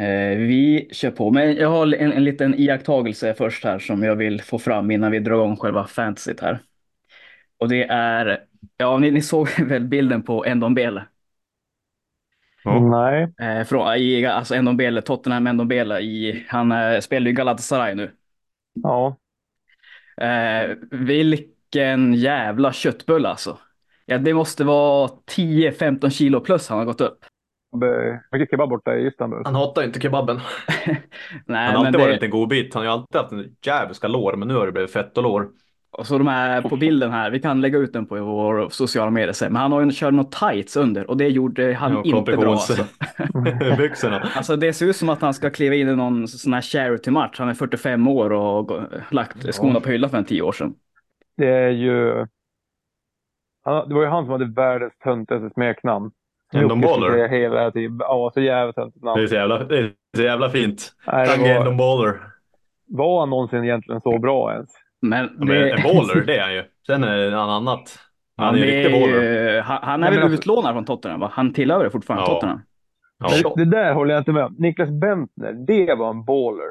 Eh, vi kör på, men jag har en, en liten iakttagelse först här som jag vill få fram innan vi drar igång själva fantasyt här. Och det är, ja ni, ni såg väl bilden på Endombele? Ja. Nej. Eh, från, i, alltså Endombele, Tottenham Endombele, i, han eh, spelar ju Galatasaray nu. Ja. Eh, vilken jävla köttbulle alltså. Ja, det måste vara 10-15 kilo plus han har gått upp. Mycket kebab borta i Istanbul. Han hatar ju inte kebaben. Nej, Han har alltid men varit en det, liten godbit. Han har ju alltid haft en djävulska lår, men nu har det blivit fett och lår. och så de här på bilden här, vi kan lägga ut den på vår sociala medier sen, men han har ju kört något tights under och det gjorde han Ja, inte bra alltså. Byxorna. Alltså det ser ut som att han ska kliva in i någon sån här charity-match. Han är 45 år och lagt skorna på hyllan för en tio år sedan. Det är ju... Det var ju han som hade världens töntigaste smeknamn. Jocke Baller. Hela tiden. Ja, så jävla töntigt Det är namn. så jävla, det är så jävla fint. Det Endon Baller. var han någonsin egentligen så bra ens? Men, Ja, men det, En baller, det är han ju. Sen är det något annat. Han han, är är riktig baller. ju, han, han är Nej, men väl alltså- utlånad från Tottenham va? Han tillhör väl fortfarande Ja. Tottenham? Ja, Det, det där håller jag inte med om. Niklas Bentner, det var en baller.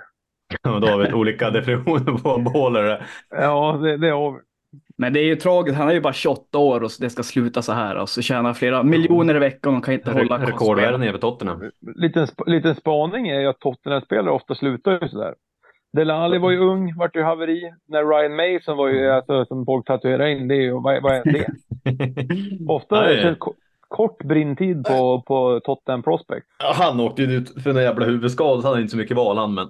och då har vi olika definitioner på en baller. Ja, det, det har vi. Men det är ju tragiskt, han är ju bara 28 år och det ska sluta så här och så tjänar flera miljoner i veckan och kan inte hålla Re- Rekordvärden för Tottenham. Liten, sp- liten spaning är ju att Tottenham-spelare ofta slutar ju sådär. Dele Alli var ju ung, vart ju haveri. När Ryan Mason var ju, alltså, som folk tatuerade in, det är ju, vad, vad är det? Ofta är det ko- kort brintid på, på Tottenham Prospect. Ja, Han åkte ju ut för en jävla huvudskada så han hade inte så mycket val han men.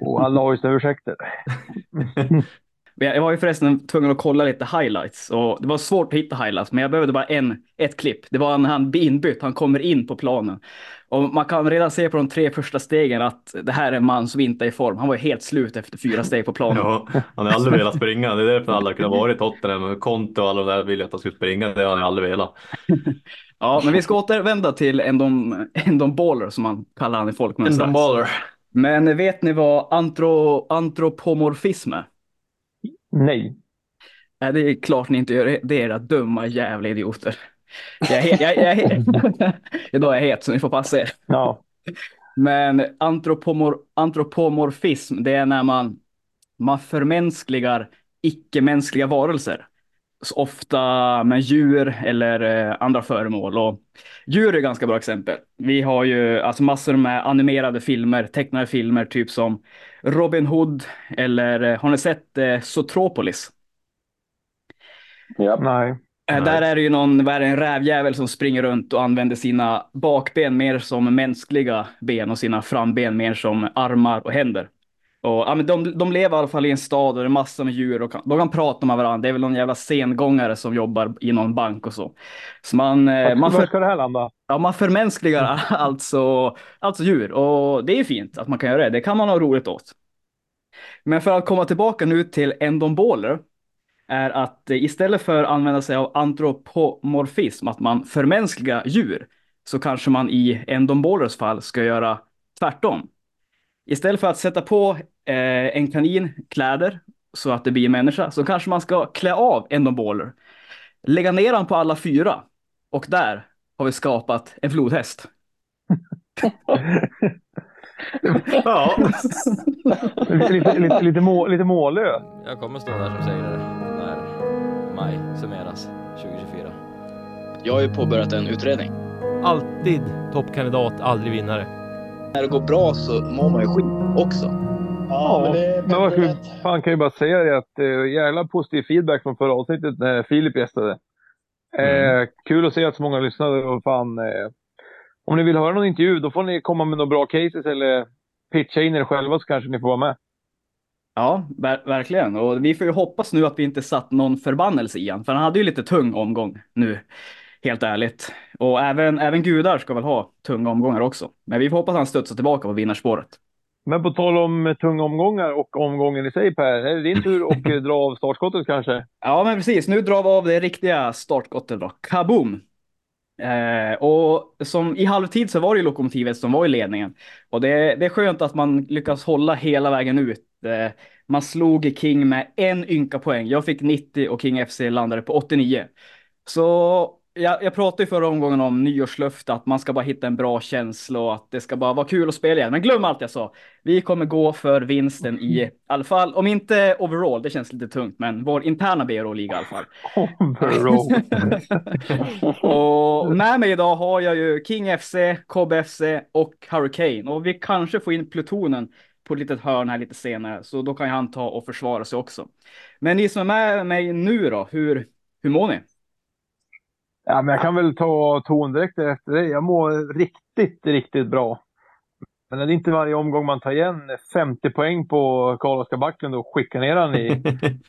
Och alla har ju sina ursäkter. Jag var ju förresten tvungen att kolla lite highlights och det var svårt att hitta highlights, men jag behövde bara en, ett klipp. Det var när han blir inbytt, han kommer in på planen. Och man kan redan se på de tre första stegen att det här är en man som inte är i form. Han var ju helt slut efter fyra steg på planen. Ja, han har aldrig velat springa. Det är därför han aldrig kunnat vara i Tottenham. Conte och alla de där vill att han skulle springa. Det har han aldrig velat. Ja, men vi ska återvända till Endon, Baller som man kallar han i folkmun. En strax. baller. Men vet ni vad antro, antropomorfism är? Nej. Nej, det är klart ni inte gör det. Det är era dumma jävla idioter. Jag jag, jag, jag, Idag är jag het så ni får passa er. Ja. Men antropomor, antropomorfism, det är när man, man förmänskligar icke-mänskliga varelser. Så ofta med djur eller eh, andra föremål. Och djur är ganska bra exempel. Vi har ju alltså massor med animerade filmer, tecknade filmer, typ som Robin Hood eller eh, har ni sett eh, Zootropolis? Ja. Nej. Eh, Nej. Där är det ju någon, vad är det, en rävjävel som springer runt och använder sina bakben mer som mänskliga ben och sina framben mer som armar och händer. Och, ja, men de, de lever i alla fall i en stad och det är massor med djur och kan, de kan prata med varandra. Det är väl någon jävla sengångare som jobbar i någon bank och så. Så man, eh, Vart, man, för, ska det här landa? ja, man förmänskligar alltså, alltså djur och det är fint att man kan göra det. Det kan man ha roligt åt. Men för att komma tillbaka nu till endomboler är att eh, istället för att använda sig av antropomorfism, att man förmänskligar djur, så kanske man i endombolers fall ska göra tvärtom. Istället för att sätta på eh, en kanin kläder så att det blir en människa, så kanske man ska klä av endomboler, lägga ner han på alla fyra och där har vi skapat en flodhäst. Ja, lite, lite, lite, må, lite målö. Jag kommer stå där som segrare när maj summeras 2024. Jag har ju påbörjat en utredning. Alltid toppkandidat, aldrig vinnare. När det går bra så mår man ju skit också. Ja, men det, Men kul. rätt. Fan kan ju bara säga det att eh, jävla positiv feedback från förra avsnittet när Filip gästade. Eh, Kul att se att så många lyssnade och fan. Eh, om ni vill höra någon intervju då får ni komma med några bra cases eller pitcha in er själva så kanske ni får vara med. Ja, ver verkligen. Och vi får ju hoppas nu att vi inte satt någon förbannelse i han, för han hade ju lite tung omgång nu, helt ärligt. Och även, även gudar ska väl ha tunga omgångar också. Men vi får hoppas han studsar tillbaka på vinnarspåret. Men på tal om eh, tunga omgångar och omgången i sig Per, är det din tur att eh, dra av startskottet kanske? Ja, men precis. Nu drar vi av det riktiga startskottet då. Kaboom! Eh, och som i halvtid så var det ju lokomotivet som var i ledningen. Och det, det är skönt att man lyckas hålla hela vägen ut. Eh, man slog King med en ynka poäng. Jag fick 90 och King FC landade på 89. Så jag, jag pratade ju förra omgången om nyårslöfte, att man ska bara hitta en bra känsla och att det ska bara vara kul att spela igen. Men glöm allt jag sa. Vi kommer gå för vinsten i, i alla fall, om inte overall, det känns lite tungt, men vår interna BRO-liga i alla fall. Overall. och med mig idag har jag ju King FC, Cobb FC och Hurricane. Och vi kanske får in plutonen på ett litet hörn här lite senare, så då kan han ta och försvara sig också. Men ni som är med mig nu då, hur, hur mår ni? Ja, men jag kan väl ta ton direkt efter det. Jag mår riktigt, riktigt bra. Men det är inte varje omgång man tar igen 50 poäng på Karl-Oskar Backlund och skickar ner han i,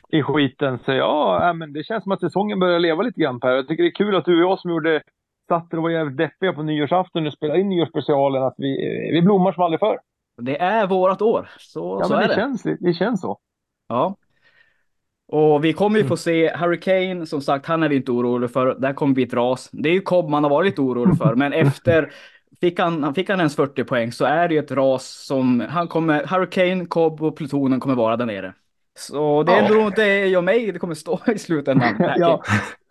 i skiten. Så ja, men det känns som att säsongen börjar leva lite grann Per. Jag tycker det är kul att du och jag som gjorde satt och var jävligt deppiga på nyårsafton och spelade in nyårsspecialen, att vi, vi blommar som aldrig förr. Det är vårat år, så, ja, så men är det. Känns, det känns så. Ja. Och vi kommer ju få se Hurricane, som sagt, han är vi inte orolig för. Där kommer bli ett ras. Det är ju Cobb man har varit lite orolig för, men efter Fick han, fick han ens 40 poäng så är det ju ett ras som han kommer, Hurricane, Cobb och plutonen kommer vara där nere. Så det är nog inte jag och mig det kommer stå i slutändan. ja.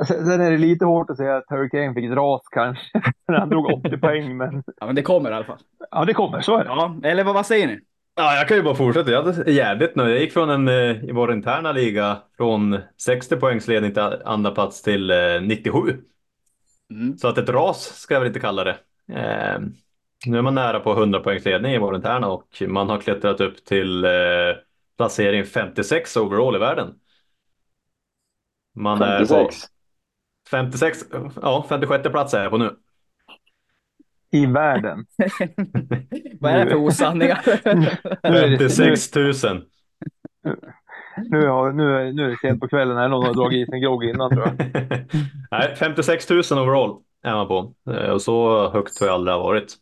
Sen är det lite hårt att säga att Hurricane fick ett ras kanske. När han drog 80 poäng, men Ja, men det kommer i alla fall. ja, det kommer. Så är det. Ja, eller vad, vad säger ni? Ja, jag kan ju bara fortsätta. Jag hade jävligt nu. Jag gick från en, eh, i vår interna liga från 60 poängs ledning till andra plats till eh, 97. Mm. Så att ett ras ska jag väl inte kalla det. Eh, nu är man nära på 100 poängs ledning i vår interna och man har klättrat upp till eh, placering 56 overall i världen. Man är på 56. 56, ja 56 plats är jag på nu. I världen. vad är det för osanningar? Nu är det- 56 000. Nu, har, nu, är, nu är det sent på kvällen här. Någon har dragit i sig en grogg innan tror jag. Nej, 56 000 overall är man på. Eh, Och så högt har jag aldrig varit.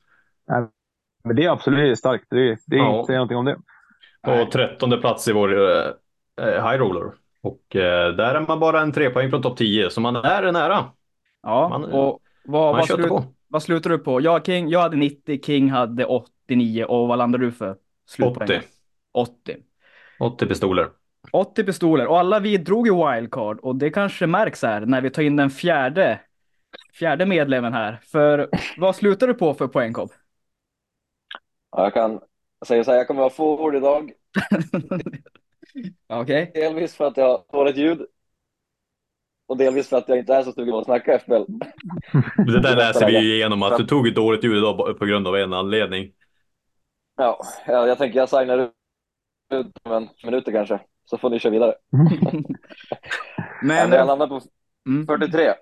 Men det är absolut starkt. Det, är- det är Ja. inte säga någonting om det. På trettonde plats i vår eh, eh, high roller. Och eh, där är man bara en tre poäng från topp 10, så man är nära. Ja, Man- och vad, Man vad, slut, på. Vad slutar du på? Jag, King, jag hade 90, King hade 89 och vad landade du för? slutpoäng? 80. 80. 80 pistoler. 80 pistoler och alla vi drog ju wildcard och det kanske märks här när vi tar in den fjärde, fjärde medlemmen här. För vad slutar du på för poängkobb? Ja, jag kan säga så här, jag kommer vara forward idag. Okej. Delvis för att jag har dåligt ljud. Och delvis för att jag inte är så sugen på att snacka FBL. Det där läser vi ju igenom att du tog ett dåligt ljud idag på grund av en anledning. Ja, jag, jag tänker jag signar ut om en minuter kanske. Så får ni köra vidare. Men, jag landar på mm, 43.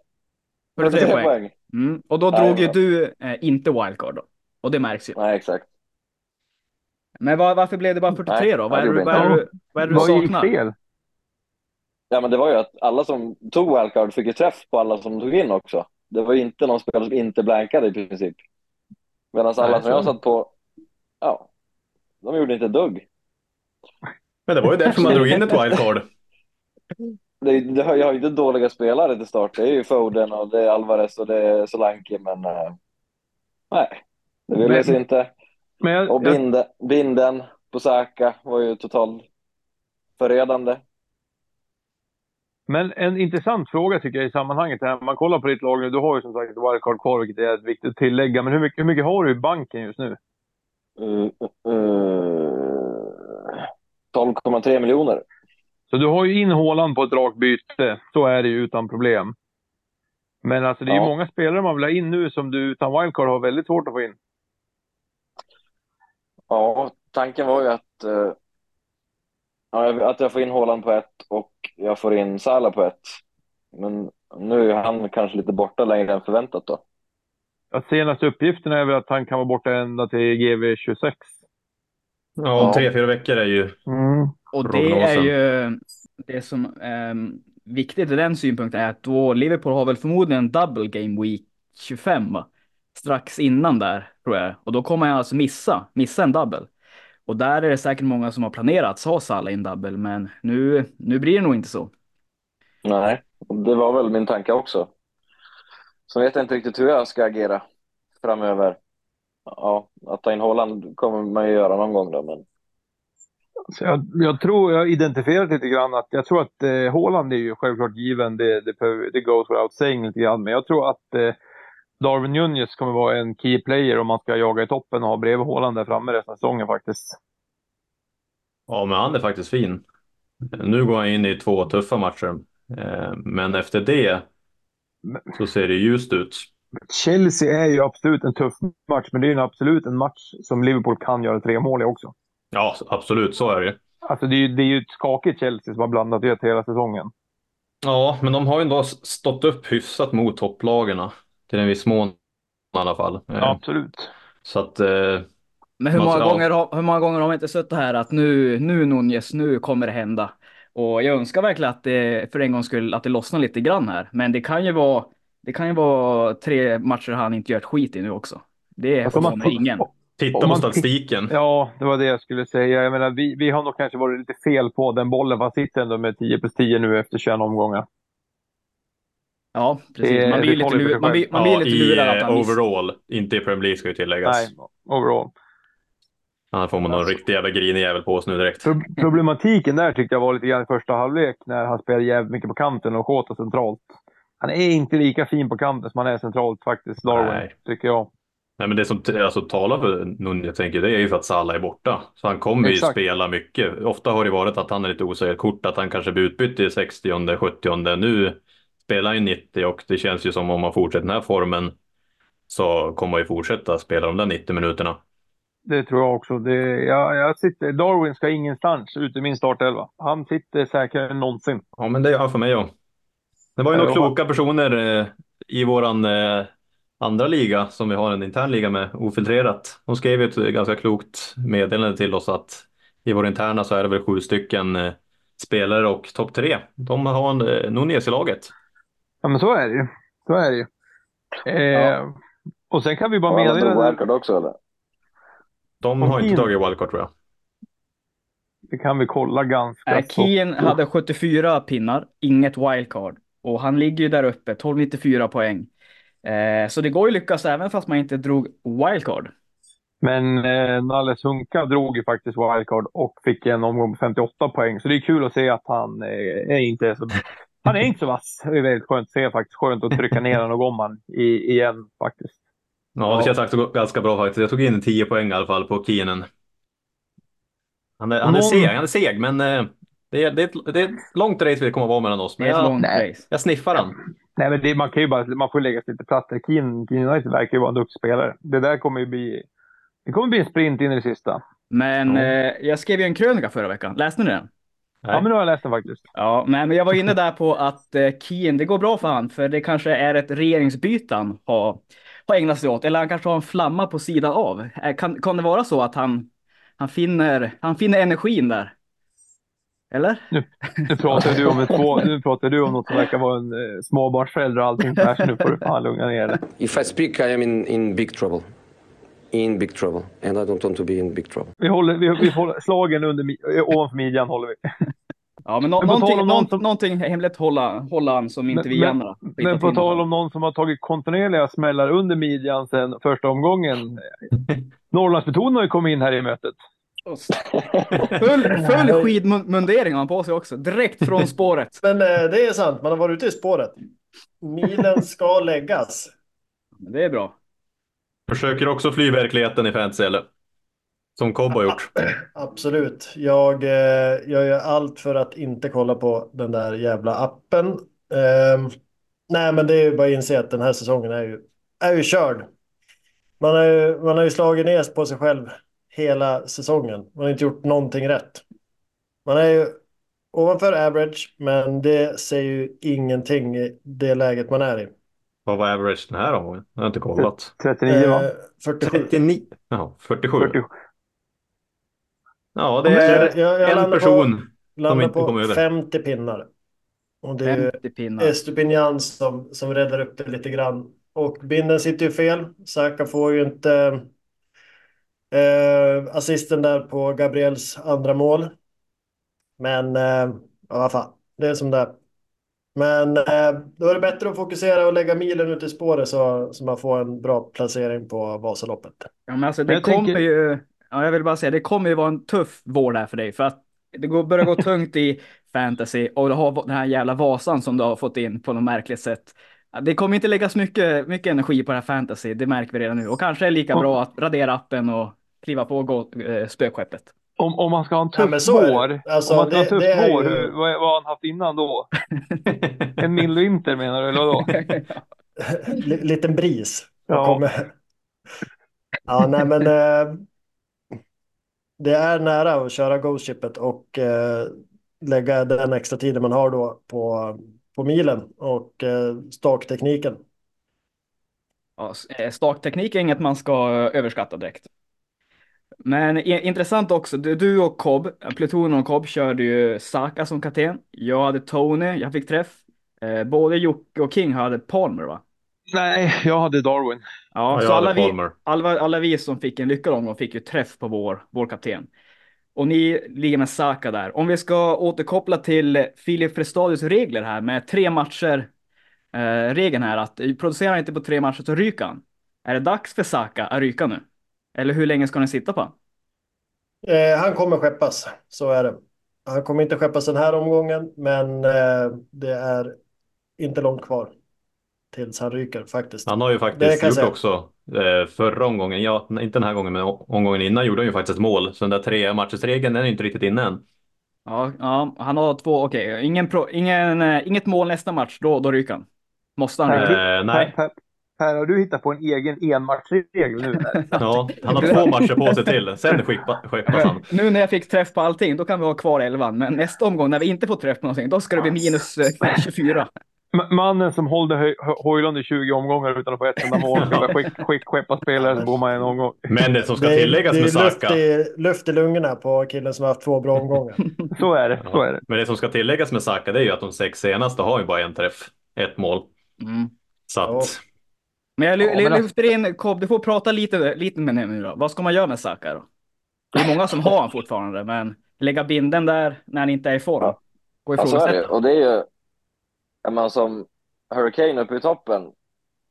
43 poäng. poäng. Mm, och då Nej, drog ju ja. du eh, inte wildcard då. Och det märks ju. Nej, exakt. Men var, varför blev det bara 43 Nej, då? Vad är, det gjorde vad, är jag det, vad är det du Vad gick saknar? fel? Ja, men det var ju att alla som tog wildcard fick ju träff på alla som tog in också. Det var ju inte någon spelare som inte blankade i princip. Medan alla Nej, som jag satt på, ja, de gjorde inte dugg. Men det var ju därför man drog in ett wildcard. Det, det har, jag har ju inte dåliga spelare till start. Det är ju Foden och det är Alvarez och det är Solanke, men eh, nej, det ville Men- sig inte. Men jag, Och jag, binden, binden på Saka var ju totalt förödande. Men en intressant fråga tycker jag i sammanhanget. Här. Man kollar på ditt lag nu. Du har ju som sagt wildcard kvar, vilket är ett viktigt att tillägga. Men hur mycket, hur mycket har du i banken just nu? Uh, uh, 12,3 miljoner. Så du har ju in Håland på ett rakt byte. Så är det ju utan problem. Men alltså det är ju Ja. många spelare man vill ha in nu som du utan wildcard har väldigt svårt att få in. Ja, tanken var ju att, eh, ja, jag- att jag får in Haaland på ett och jag får in Salah på ett. Men nu är han kanske lite borta längre än förväntat då. Ja, senaste uppgiften är väl att han kan vara borta ända till GV26. Ja, Ja. tre, fyra veckor är ju... Mm. Och det är ju det som är viktigt i den synpunkten är att då Liverpool har väl förmodligen en double game week 25 va? Strax innan där tror jag. Och då kommer jag alltså missa, missa en double. Och där är det säkert många som har planerat ha Salah i en double, men nu, nu blir det nog inte så. Nej, det var väl min tanke också. Så vet jag inte riktigt hur jag ska agera framöver. Ja, att ta in Haaland kommer man ju göra någon gång då, men Så jag, jag tror, jag har identifierat lite grann att jag tror att eh, Haaland är ju självklart given, det, det, behöver- det goes without saying lite grann. Men jag tror att eh, Darwin Nunez kommer vara en key player om man ska jaga i toppen och ha bredvid Haaland där framme resten av säsongen faktiskt. Ja, men han är faktiskt fin. Nu går han in i två tuffa matcher. Eh, Men efter det så ser det ljust ut. Chelsea är ju absolut en tuff match, men det är ju absolut en match som Liverpool kan göra tre mål i också. Ja, absolut, så är det ju. Alltså det är ju, det är ju ett skakigt Chelsea som har blandat det hela säsongen. Ja, men de har ju ändå stått upp hyfsat mot topplagarna. Till en viss mån i alla fall. Eh, Ja, absolut. Så att, eh, Men hur Man- många, ja. gånger, har- hur många gånger har vi inte suttit här att nu, nu Nunez, nu kommer det hända. Och jag önskar verkligen att det för en gång skulle att det lossnar lite grann här. Men det kan ju vara, det kan ju vara tre matcher han inte gör ett skit i nu också. Det Alltså, får man- man ingen. titta på man statistiken. Ja, det var det jag skulle säga. Jag menar, vi, vi har nog kanske varit lite fel på den bollen. Han sitter ändå med 10 plus 10 nu efter 21 omgångar. Ja, precis. Det- Man blir lite, ju lur, man blir, man blir Ja, lite i lurad att eh, han miss... overall, inte i Premier League ska ju tilläggas. Nej, overall. Annars får man någon riktig jävla grinig jävel på oss nu direkt. Pro- Problematiken där tyckte jag var lite grann i första halvlek när han spelade jävligt mycket på kanten och Jota centralt. Han är inte lika fin på kanten som han är centralt faktiskt, Darwin, Nej. tycker jag. Nej, men det som alltså, talar för Nunez, jag tänker, det är ju för att Salah är borta. Så han kommer ju Exakt. spela mycket. Ofta har det varit att han är lite osäkert kort, att han kanske blir utbytt i 60 70 Nu spelar ju 90 och det känns ju som om han fortsätter den här formen så kommer han ju fortsätta spela de där 90 minuterna. Det tror jag också. Det, jag, jag sitter, Darwin ska ingenstans ut i min startelva. Han sitter säkrare än någonsin. Ja, men det är han för mig också. Det var ju några kloka personer eh, i våran eh, andra liga som vi har en intern liga med, ofiltrerat. De skrev ett ganska klokt meddelande till oss att i vår interna så är det väl sju stycken eh, spelare och topp tre. De har en eh, Nunez i laget. Ja, men så är det ju. Så är det ju. Eh, Och sen kan vi bara Har meddela... dragit wildcard också eller? De Och har inte tagit wildcard tror jag. Det kan vi kolla ganska Nej, så Keen fort. hade 74 pinnar, inget wildcard. Och han ligger ju där uppe, 1294 poäng. Eh, så det går ju lyckas även fast man inte drog wildcard. Men eh, Nalles Hunka drog ju faktiskt wildcard och fick en omgång på 58 poäng. Så det är kul att se att han eh, är inte så... Han är inte så vass. Det är väldigt skönt att se faktiskt. Skönt att trycka ner honom om han i, igen faktiskt. Ja, det känns också ganska bra faktiskt. Jag tog in 10 poäng i alla fall på Keenan. Han är, han är seg, han är seg, men eh, det är, det, är ett, det är ett långt race vi kommer att vara mellan oss. Det Men jag, jag sniffar han. Nej, men det, man kan ju bara, man får lägga sig lite platt. Keen, Keen United verkar ju vara en duktig spelare. Det där kommer ju bli, det kommer bli en sprint in i det sista. Men Ja. eh, jag skrev ju en krönika förra veckan. Läste ni den? Ja, men nu har jag läst den faktiskt. Ja, men men jag var inne där på att eh, Keen, det går bra för han, för det kanske är ett regeringsbyte han har, har ägnat sig åt. Eller han kanske har en flamma på sidan av. Eh, Kan, kan det vara så att han, han, finner, han finner energin där? Eller? Nu pratar du om, ett, nu pratar du om något som verkar vara en eh, småbarnsförälder och allting så här, så nu får du fan lugna ner dig. If I speak, I am in, in big trouble. In big trouble. And I don't want to be in big trouble. Vi håller, vi, vi håller slagen under, ovanför midjan håller vi. Ja, men, nå- Men någonting, om någon, som- någonting hemligt hålla, hålla som inte Men- vi andra. Men på tal om någon som har tagit kontinuerliga smällar under midjan sedan första omgången. Norrlandsbetonen har ju kommit in här i mötet. Full, full skidmundering har han på sig också, direkt från spåret. Men eh, det är sant, man har varit ute i spåret. Milen ska läggas. Det är bra. Försöker också fly verkligheten i fantasy eller? Som Cobb har gjort. Absolut. Jag, eh, jag gör allt för att inte kolla på den där jävla appen. Ehm, nej, men det är ju bara att inse att den här säsongen är ju, är ju körd. Man har ju, man har ju slagit ner på sig själv hela säsongen. Man har inte gjort någonting rätt. Man är ju ovanför average, men det säger ju ingenting i det läget man är i. Vad var average den här omgången? Jag har inte kollat. 39 va? Eh, 47. 39? Jaha, 47. 40. Ja, det är jag, jag en person. på, landar inte kom på över. 50 pinnar. Och det är ju 50 pinnar. Estupinian som, som räddar upp det lite grann. Och binden sitter ju fel. Saka får ju inte eh, assisten där på Gabriels andra mål. Men eh, ja, vad fan, det är som det är. Men eh, då är det bättre att fokusera och lägga milen ut i spåret så, så man får en bra placering på Vasaloppet. Ja, men alltså, det jag kommer tänker- ju... Ja, jag vill bara säga, det kommer ju vara en tuff vår där för dig. För att det går, börjar gå tungt i fantasy och du har den här jävla Vasan som du har fått in på något märkligt sätt. Det kommer inte läggas mycket, mycket energi på det här fantasy, det märker vi redan nu. Och kanske är det lika bra att radera appen och kliva på gå, eh, spökskeppet. Om, om man ska ha en Ja, tuff det. vår, Alltså, om man ska ha det- en tuff det vår, ju- hur, vad, vad har han haft innan då? En mild vinter menar du, eller vadå? Liten bris. Ja. Kommer... ja, nej men eh, det är nära att köra Ghost-chippet och eh, lägga den extra tiden man har då på, på milen och eh, staktekniken. Ja, eh, stakteknik är inget man ska eh, överskatta direkt. Men intressant också, du, och Cobb, Pluton och Cobb körde ju Saka som kapten. Jag hade Tony, jag fick träff. Eh, både Jocke och King hade Palmer va? Nej, jag hade Darwin. Ja, Ja, så alla vi, alla, alla vi som fick en lyckad omgång fick ju träff på vår, vår kapten. Och ni ligger med Saka där. Om vi ska återkoppla till Filip Frestadius regler här med tre matcher. Eh, regeln här att producerar han inte på tre matcher så ryker han. Är det dags för Saka att ryka nu? Eller hur länge ska ni sitta på? Eh, han kommer skeppas, så är det. Han kommer inte skeppas den här omgången, men eh, det är inte långt kvar tills han ryker faktiskt. Han har ju faktiskt gjort säga. också eh, förra omgången, ja, inte den här gången men omgången innan gjorde han ju faktiskt ett mål. Så den där tre matchers-regeln den är inte riktigt inne än. Ja, ja han har två, okej, ingen pro, ingen, eh, inget mål nästa match, då, då ryker han. Måste han ryka? Eh, nej, Per, har du hittat på en egen enmatchregel nu? Ja, han har två matcher på sig till. Sen skeppa- skeppas han. Nu när jag fick träff på allting, då kan vi ha kvar elvan. Men nästa omgång när vi inte får träff på någonting, då ska det bli minus eh, 24. M- Mannen som hållde Hojlund i 20 omgångar utan att få ett enda mål skick, skick, skeppa spelare så bommar en omgång. Men det som ska Det är, tilläggas det med är luft, Saka. i, luft i lungorna på killen som har haft två bra omgångar. Så är det. Så är det. Men det som ska tilläggas med Saka det är ju att de sex senaste har ju bara en träff. Ett mål. Mm. Så Ja. Men jag Ja, men lyfter in Cobb, du får prata lite, lite med nu då. Vad ska man göra med Saka då? Det är många som har han fortfarande, men lägga binden där när han inte är i form. Ja. Går Ja, så är det. Och det är ju, är man som Hurricane uppe i toppen,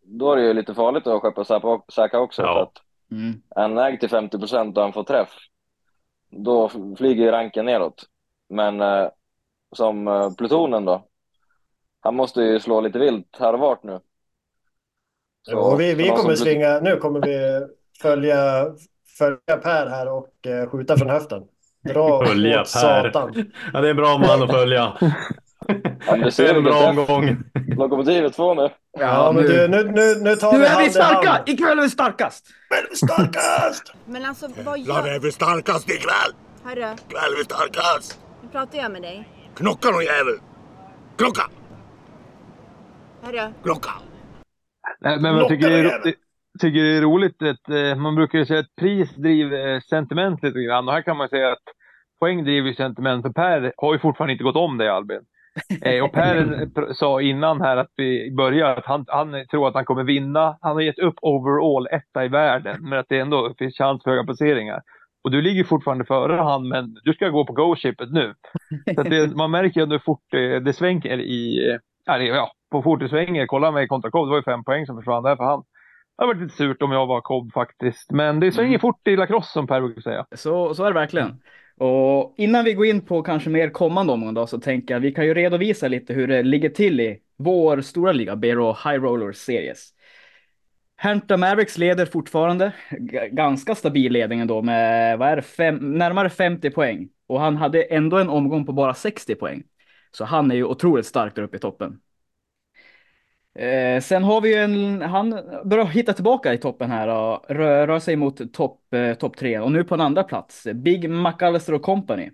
då är det ju lite farligt att skeppa Saka- också. Ja. För att Mm. han ägd till 50 procent och han får träff, då flyger ju ranken neråt. Men eh, som eh, plutonen då, han måste ju slå lite vilt här och vart nu. Så- och vi, vi kommer svinga, nu kommer vi följa, följa Per här och eh, skjuta från höften. Dra Följa åt Per. satan. ja, det är en bra man att följa. Ja, det är en bra omgång. Lokomotivet får nu. Ja, men du, nu, nu, nu tar Nu vi är vi hand i starka! hand. Ikväll är vi starkast! Men starkast! Men alltså vad gör... är vi starkast ikväll! Hörru, Ikväll är vi starkast! nu pratar jag med dig. Knocka någon jävel! Klocka! Hörru, Klocka! Nej, men jag tycker det, är, det, tycker det är roligt att eh, man brukar ju säga att pris driver eh, sentiment lite grann. Och här kan man säga att poäng driver sentiment. För Per har ju fortfarande inte gått om dig Albin. Eh, och Per sa innan här att vi börjar att han, han tror att han kommer vinna. Han har gett upp overall etta i världen. Men att det ändå finns chans för höga placeringar. Och du ligger fortfarande före han men du ska gå på go-chippet nu. Så att det, man märker ju hur fort det, det svänger i, det, ja på fort det svänger. Kolla mig kontra Cobb, det var ju fem poäng som försvann där för han. Det hade varit lite surt om jag var Cobb faktiskt. Men det svänger fort i lacrosse som Per brukar säga. Så, så är det verkligen. Och innan vi går in på kanske mer kommande omgång då, så tänker jag vi kan ju redovisa lite hur det ligger till i vår stora liga, Bero High Roller Series. Hampton Mavericks leder fortfarande, G- ganska stabil ledning ändå med, vad är det, fem, närmare 50 poäng. Och han hade ändå en omgång på bara 60 poäng. Så han är ju otroligt stark där uppe i toppen. Eh, sen har vi ju en, han börjar hitta tillbaka i toppen här och rör, rör sig mot topp eh, top tre och nu på en andra plats. Big McAllister och Company.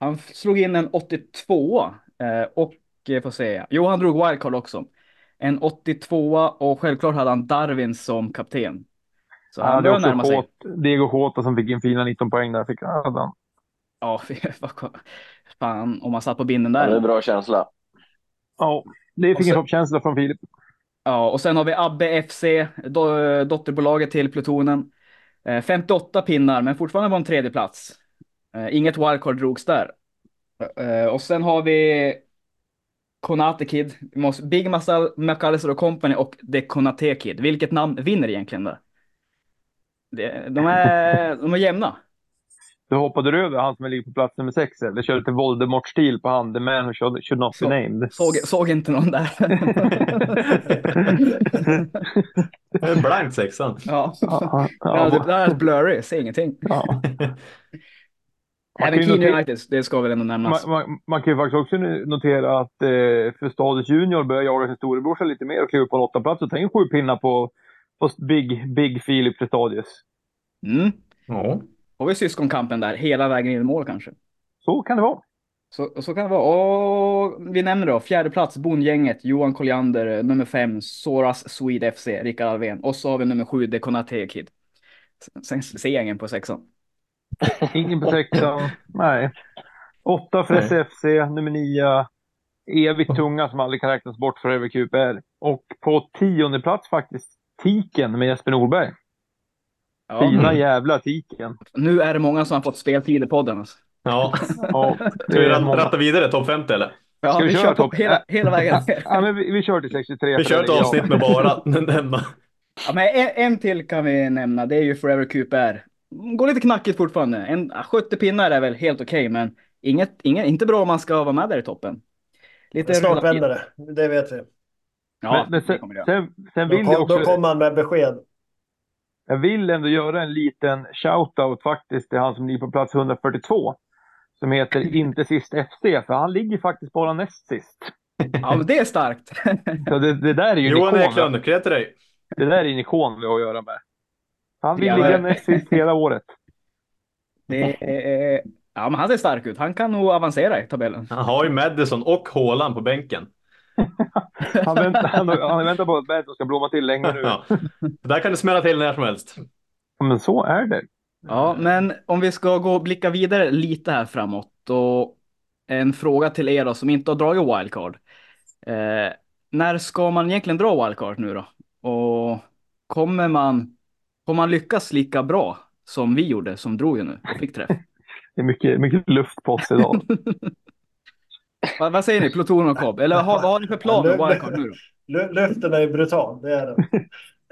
Han slog in en 82 eh, och eh, får se. Jo, han drog wildcard också. En 82 och självklart hade han Darwin som kapten. Så Ja, han det är börjar också närma sig. Håt, Diego Jota som fick in fina 19 poäng där. Fick, han. Ja, fan om man satt på binden Ja, det är där. bra känsla. Ja, det fick så- en toppkänsla från Filip. Ja, och sen har vi Abbe FC, do, dotterbolaget till Plutonen. Eh, 58 pinnar, men fortfarande på en tredje plats. Eh, inget wildcard drogs där. Eh, och sen har vi Konate Kid, Big Masal, McAllister och Company och The Konate Kid. Vilket namn vinner egentligen där? De, är, de är jämna. Du hoppade du över han som ligger på plats nummer sex eller körde till Voldemort-stil på han, the man who should, should not be named. Såg, såg inte någon där. En blank sexan. ja. Ja, Ja, det där är blurry, ser ingenting. ja. Man Även notera- United, det ska väl ändå nämnas. Man, man, man kan ju faktiskt också notera att eh, för Stadus Junior börjar jaga sin storebrorsa lite mer och kliva upp på en åttaplats och in sju pinnar på, på Big, Big Filip Prestadius. Mm. Ja. Har vi syskonkampen där, hela vägen in i mål kanske. Så kan det vara. Så, så kan det vara. Och vi nämner då fjärde plats Bondgänget, Johan Colliander, nummer fem, Soras Swede FC, Rickard Alvén. Och så har vi nummer sju, Dekonate Kid. Sen ser jag ingen på sexan. Ingen på sexan. Nej. Åtta för. SFC, nummer nio. Evigt tunga som aldrig kan räknas bort för över QPR. Och på tionde plats faktiskt Tiken med Jesper Norberg. Ja. Fina jävla Tiken. Nu är det många som har fått speltid i podden. Alltså. Ja. Ja, Ska vi ratta vidare topp 50 eller? Ja, Ska vi vi, kör topp- hela, hela vägen ner. Ja, men vi, vi kör till 63. Vi kör den ett avsnitt med bara nämna. Ja, men en, en till kan vi nämna, det är ju Forever QPR. Går lite knackigt fortfarande. En, 70 pinnar är väl helt okej, men inget, inget, inte bra om man ska vara med där i toppen. Lite Snart vänder det, det vet vi. Ja, men, men sen, sen, sen Då, vill jag kom, också... då kommer han med besked. Jag vill ändå göra en liten shout-out faktiskt till han som ligger på plats 142. Som heter Inte sist FC, för han ligger faktiskt bara näst sist. Ja, men det är starkt. Så det, det där är ju en Johan. Eklund, kredd till dig. Det där är en ikon vi har att göra med. Han vill Ja, ligga näst sist hela året. Det är, ja, men han ser stark ut. Han kan nog avancera i tabellen. Han har ju Madison och Haaland på bänken. Han väntar, han, han väntar på att Bernt ska blomma till länge nu. Ja. Där kan det smälla till när som helst. Men så är det. Ja, men om vi ska gå och blicka vidare lite här framåt och en fråga till er då som inte har dragit wildcard. Eh, när ska man egentligen dra wildcard nu då? Och kommer man, kommer man lyckas lika bra som vi gjorde som drog ju nu och fick träff? Det är mycket, mycket luft på oss idag. Vad, vad säger ni, Pluton och Cobb? Eller vad har ni för plan med wildcard nu då? Lu- Luften är brutal, det är den.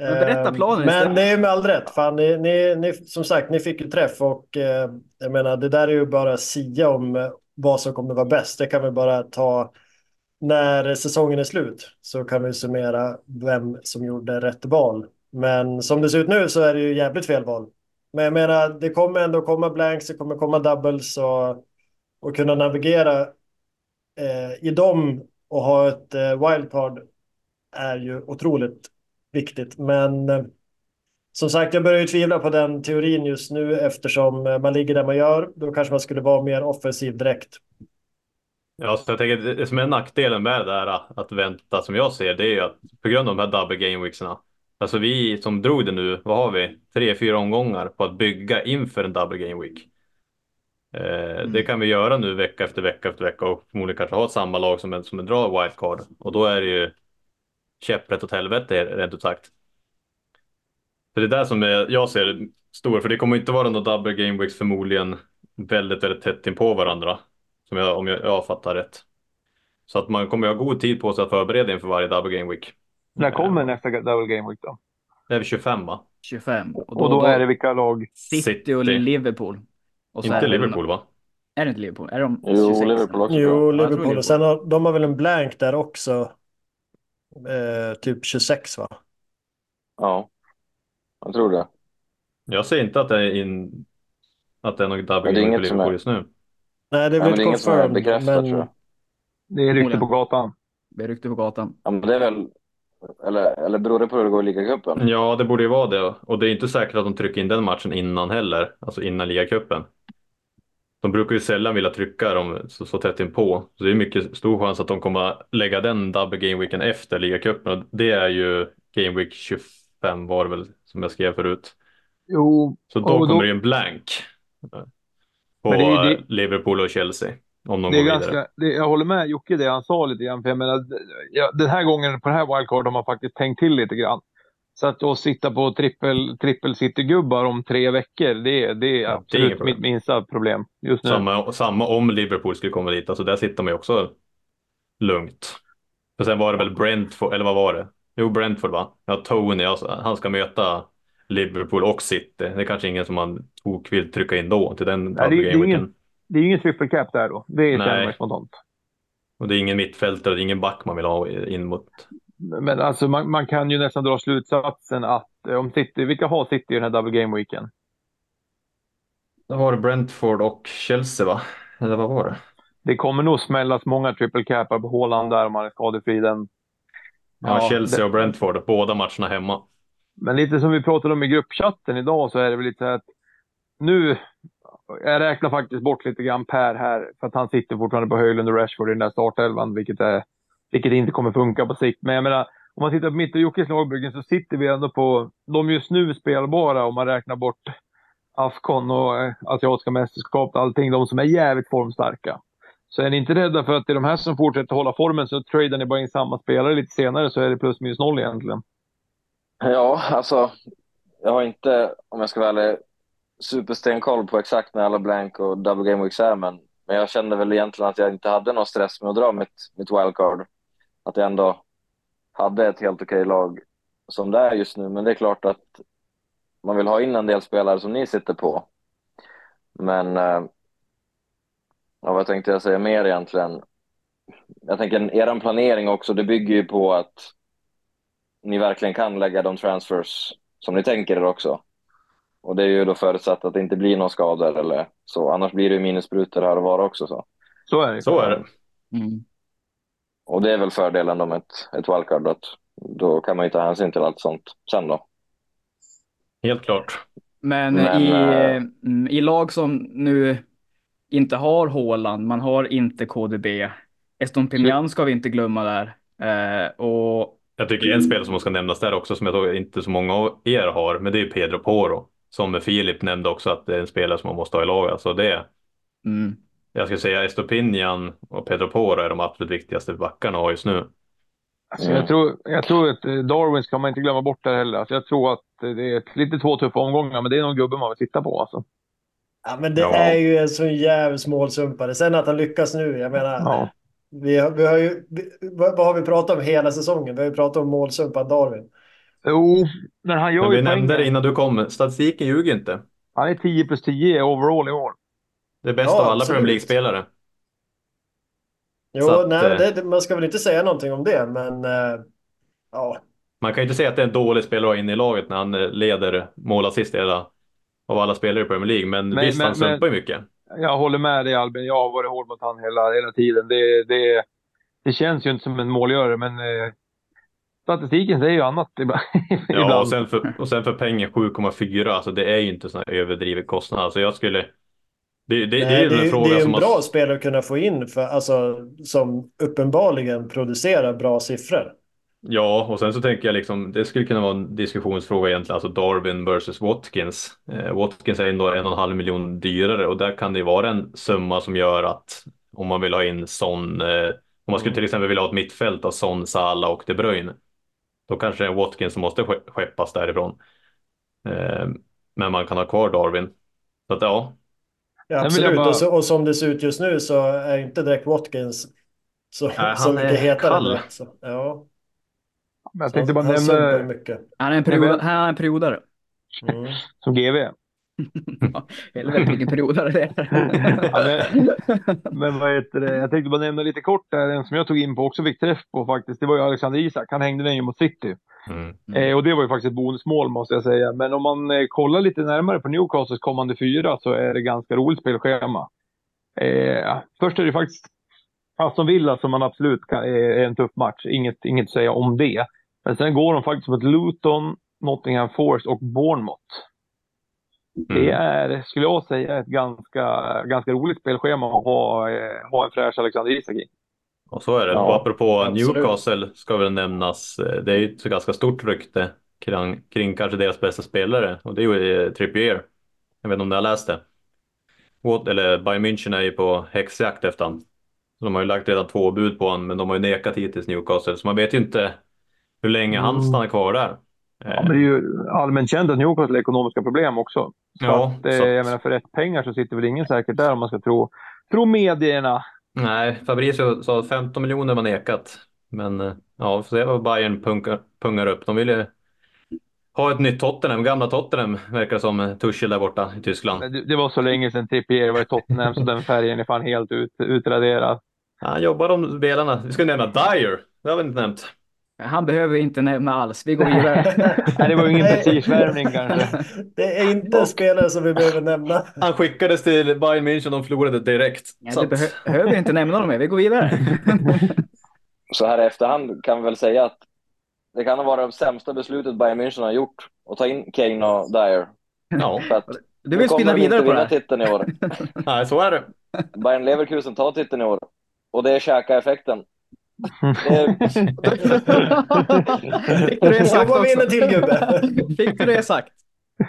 Men berätta Ehm, planen Men det är med all rätt. Fan, ni, ni, ni, som sagt, ni fick ju träff och eh, jag menar, det där är ju bara sia om eh, vad som kommer vara bäst. Det kan vi bara ta när säsongen är slut så kan vi summera vem som gjorde rätt val. Men som det ser ut nu så är det ju jävligt fel val. Men jag menar, det kommer ändå komma blanks, det kommer komma doubles och, och kunna navigera eh, i dem och ha ett eh, wildcard är ju otroligt viktigt. Men eh, som sagt, jag börjar ju tvivla på den teorin just nu eftersom eh, man ligger där man gör. Då kanske man skulle vara mer offensiv direkt. Ja, så jag tänker det- det som är nackdelen med det där eh, att vänta som jag ser det är ju att på grund av de här double game weeksarna. Alltså vi som drog det nu, vad har vi? Tre, fyra omgångar på att bygga inför en double game week. Eh, Det kan vi göra nu vecka efter vecka efter vecka och förmodligen kanske ha samma lag som en, som en drar wildcard. Och då är det ju käpprätt åt helvete rent ut sagt. Så det är där som är, jag ser det stora, för det kommer inte vara några double game weeks förmodligen väldigt, väldigt tätt in på varandra. Som jag, om jag, jag fattar rätt. Så att man kommer ha god tid på sig att förbereda inför varje double game week. När kommer nästa double game week då? Det är vi 25 va? 25. Och då är det vilka lag? City och. Liverpool. Och så är Inte Liverpool va? Är det inte Liverpool? Är de Jo, 26? Liverpool också. Jo, Liverpool. Liverpool. Och sen har de har väl en blank där också. Eh, typ 26 va? Ja, jag tror det. Jag ser inte att det är, in, att det är något inget som Liverpool är- just nu. Nej, det är väl confirmed. bekräftat Men tror jag. Det är rykte på gatan. Det är rykte på gatan. Ja, men det är väl... Eller, eller beror det på hur det går i ligacupen? Ja, det borde ju vara det. Och det är inte säkert att de trycker in den matchen innan heller. Alltså innan ligacupen. De brukar ju sällan vilja trycka dem så, så tätt inpå. Så det är mycket stor chans att de kommer lägga den double game weeken efter ligacupen. Det är ju game week 25 var det väl som jag skrev förut. Jo, Så då och då- kommer det en blank. eh, På det Liverpool och Chelsea. Om de Det går ganska, vidare. det, jag håller med Jocke det han sa lite grann. För jag menar, ja, den här gången på det här wildcard har man faktiskt tänkt till lite grann. Så att då sitta på trippel, trippel city-gubbar om tre veckor, det, det är inget absolut problem. mitt minsta problem just nu. Samma, samma om Liverpool skulle komma dit. Alltså där sitter man ju också lugnt. För sen var det väl Brentford, eller vad var det? Jo, Brentford va? Ja, Tony, alltså, han ska möta Liverpool och City. Det är kanske ingen som man tok vill trycka in då till den Nej, det, det, är ingen, det är ingen triple cap där då. Det känner Nej. spontant. Och det är ingen mittfältare, det är ingen back man vill ha in mot. Men alltså man, man kan ju nästan dra slutsatsen att eh, om City, vilka har City i den här double game weekend? Då var det Brentford och Chelsea va? Eller vad var det? Det kommer nog smällas många triple capar på Haaland där om han är skadefri den. Ja, Ja, Chelsea det- och Brentford, båda matcherna hemma. Men lite som vi pratade om i gruppchatten idag så är det väl lite så att nu, jag räknar faktiskt bort lite grann Per här för att han sitter fortfarande på Höjlund och Rashford i den där startelvan, vilket, är, vilket inte kommer funka på sikt. Men jag menar, om man tittar på mitt och Jockes lagbyggen så sitter vi ändå på de just nu spelbara om man räknar bort Afcon och eh, asiatiska mästerskap och allting, de som är jävligt formstarka. Så är ni inte rädda för att det är de här som fortsätter hålla formen så tradar ni bara in samma spelare lite senare så är det plus minus noll egentligen. Ja, alltså. Jag har inte, om jag ska vara ärlig, superstenkoll på exakt när alla blank och double game weeks är, men, men jag kände väl egentligen att jag inte hade någon stress med att dra mitt, mitt wildcard. Att jag ändå hade ett helt okej lag som det är just nu, men det är klart att man vill ha in en del spelare som ni sitter på. Men eh, ja, vad tänkte jag säga mer egentligen? Jag tänker er planering också, det bygger ju på att ni verkligen kan lägga de transfers som ni tänker er också. Och det är ju då förutsatt att det inte blir någon skador eller så. Annars blir det ju minussprutor här och var också. Så. Så är det. Så är det. Och det är väl fördelen med ett, ett wildcard. Att då kan man ju ta hänsyn till allt sånt sen då. Helt klart. Men, Men, i, eh, mm, i lag som nu inte har Haaland, man har inte KDB. Eston Pimian ska vi inte glömma där. Eh, och Jag tycker en spelare som ska nämnas där också som jag tror inte så många av er har, men det är Pedro Poro. Som Filip nämnde också att det är en spelare som man måste ha i laget. Alltså det, mm, jag skulle säga Estopinian och Pedro Poro är de absolut viktigaste backarna att ha just nu. Alltså, jag, tror, jag tror att eh, Darwin ska man inte glömma bort där heller. Alltså, jag tror att eh, det är lite två tuffa omgångar, men det är någon gubbe man vill titta på. Alltså. Ja, men det Ja. är ju en sån jävla målsumpare. Sen att han lyckas nu, jag menar. Ja. Vi har, vi har ju, vi, vad har vi pratat om hela säsongen? Vi har ju pratat om målsumpan Darwin. Jo, men han gör Men ju vi nämnde det innan du kom, statistiken ljuger inte. Han är 10 plus 10 overall i år. Det är bäst Ja, av alla. Premier League-spelare. Jo, att, nej, eh, det, det- man ska väl inte säga någonting om det, men eh, ja. Man kan ju inte säga att det är en dålig spelare att ha inne i laget när han eh, leder målassist hela, av alla spelare i Premier League. Men, Men- visst, men- han sumpar ju mycket. Jag håller med dig Albin. Jag har varit hård mot han hela, hela tiden. Det, det, det känns ju inte som en målgörare, men eh, statistiken säger ju annat ibland. Ja, och sen för, och sen för pengen 7,4, alltså det är ju inte sån här överdriven kostnad. Alltså jag skulle... Det, det, det Nej, är ju det, en är, fråga det är en bra spelare att kunna få in för, alltså, som uppenbarligen producerar bra siffror. Ja, och sen så tänker jag liksom, det skulle kunna vara en diskussionsfråga egentligen, alltså Darwin versus Watkins. Eh, Watkins är ändå en och en halv miljon dyrare och där kan det ju vara en summa som gör att om man vill ha in sån, eh, om man skulle till exempel vilja ha ett mittfält av Son, Salah och De Bruyne, då kanske det är Watkins som måste ske- skeppas därifrån. Eh, men man kan ha kvar Darwin. Så att ja, Ja, absolut. bara- Och, så, och som det ser ut just nu så är inte direkt Watkins så, han så mycket är hetare. kall. Så, ja, Men jag så tänkte bara han nämna han är en, Nej, period, men- han är en periodare. Mm. som GV. Helvete vilken periodare det är. Ja, Men vad heter det? Jag tänkte bara nämna lite kort där, en som jag tog in på också fick träff på faktiskt. Det var ju Alexander Isak. Han hängde den ju mot City. Mm. Eh, och det var ju faktiskt ett bonusmål måste jag säga. Men om man eh, kollar lite närmare på Newcastles kommande fyra så är det ganska roligt spelschema. Eh, först är det faktiskt Aston Villa som man absolut kan, är är en tuff match. Inget, inget att säga om det. Men sen går de faktiskt mot Luton, Nottingham Forest och Bournemouth. Det Mm. är, skulle jag säga, ett ganska, ganska roligt spelschema att ha, eh, ha en fräsch Alexander Isak i. Och så är det. Ja, och apropå absolut. Newcastle ska väl nämnas, eh, det är ju ett ganska stort rykte kring, kring kanske deras bästa spelare och det är ju eh, Trippier. Jag vet inte om ni har läst det. Eller Bayern München är ju på häxjakt efter. Så de har ju lagt redan två bud på honom men de har ju nekat hittills Newcastle så man vet ju inte hur länge han Mm. stannar kvar där. Ja, men det är ju allmänt känt att Newcastle har ekonomiska problem också. Så Ja, att, eh, jag menar, för rätt pengar så sitter väl ingen säkert där om man ska tro, tro medierna. Nej, Fabrizio sa att 15 miljoner var nekat. Men eh, ja, vi får se vad Bayern punkar, pungar upp. De vill ju ha ett nytt Tottenham, gamla Tottenham verkar som, Tuchel där borta i Tyskland. Det, det var så länge sedan Trippier var i Tottenham så den färgen är fan helt ut, utraderad. Han jobbar de spelarna. Vi ska nämna Dyer, det har vi inte nämnt. Han behöver inte nämna alls. Vi går vidare. Nej, det var ju ingen prestigevärvning kanske. Det är inte en spelare som vi behöver nämna. Han skickades till Bayern München och de förlorade direkt. Ja, Så att- behö- behöver inte nämna dem mer. Vi går vidare. Så här i efterhand kan vi väl säga att det kan ha varit det sämsta beslutet Bayern München har gjort att ta in Kane och Dyer. Ja, För att Du vill spinna vidare på det här. titeln i år. nej, så är det. Bayern Leverkusen tar titeln i år. Och det är käka-effekten. Det, Fick du det Så sagt går vi in en också? till gubbe. Fick du det sagt?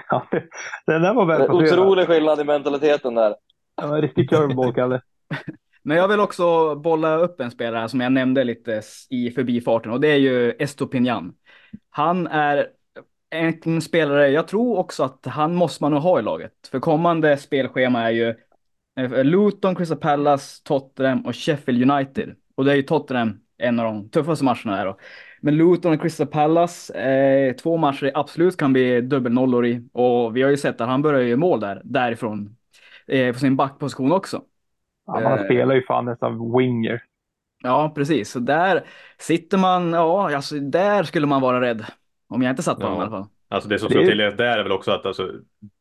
Ja, det- den där var det välplacerad. otrolig skillnad i mentaliteten där. Det var en riktig curveball, Kalle. Men jag vill också bolla upp en spelare som jag nämnde lite i förbifarten och det är ju Estopinian. Han är en spelare, jag tror också att han måste man nog ha i laget. För kommande spelschema är ju eh, Luton, Crystal Palace, Tottenham och Sheffield United. Och det är ju Tottenham en av de tuffaste matcherna här då. Men Luton och Crystal Palace, eh, två matcher det absolut kan bli dubbelnollor i. Och vi har ju sett att han börjar ju mål där, därifrån. Eh, på sin backposition också. Ja, man Eh. spelar ju fan nästan winger. Ja, precis. Så där sitter man, ja, alltså där skulle man vara rädd. Om jag inte satt på Ja. honom i alla fall. Alltså det som Det ska är- tilläggas där är väl också att alltså,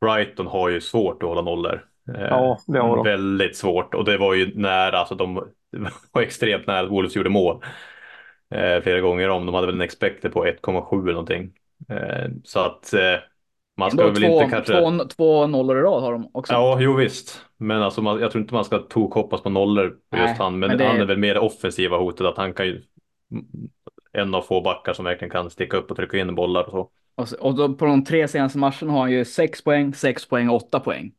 Brighton har ju svårt att hålla nollor. Eh, Ja, det har de. Väldigt svårt och det var ju nära, alltså de var extremt nära att Wolves gjorde mål. Eh, flera gånger om. De hade väl en expected på 1,7 eller någonting. Eh, så att eh, man ska väl två, inte kanske... två, två nollor i rad har de också. Ja, jo visst. Men alltså, man, jag tror inte man ska tokhoppas på nollor på just Nej, han. Men, men det- han är väl mer det offensiva hotet att han kan ju en av få backar som verkligen kan sticka upp och trycka in bollar och så. Och, så, och då på de tre senaste matcherna har han ju sex poäng, sex poäng och åtta poäng.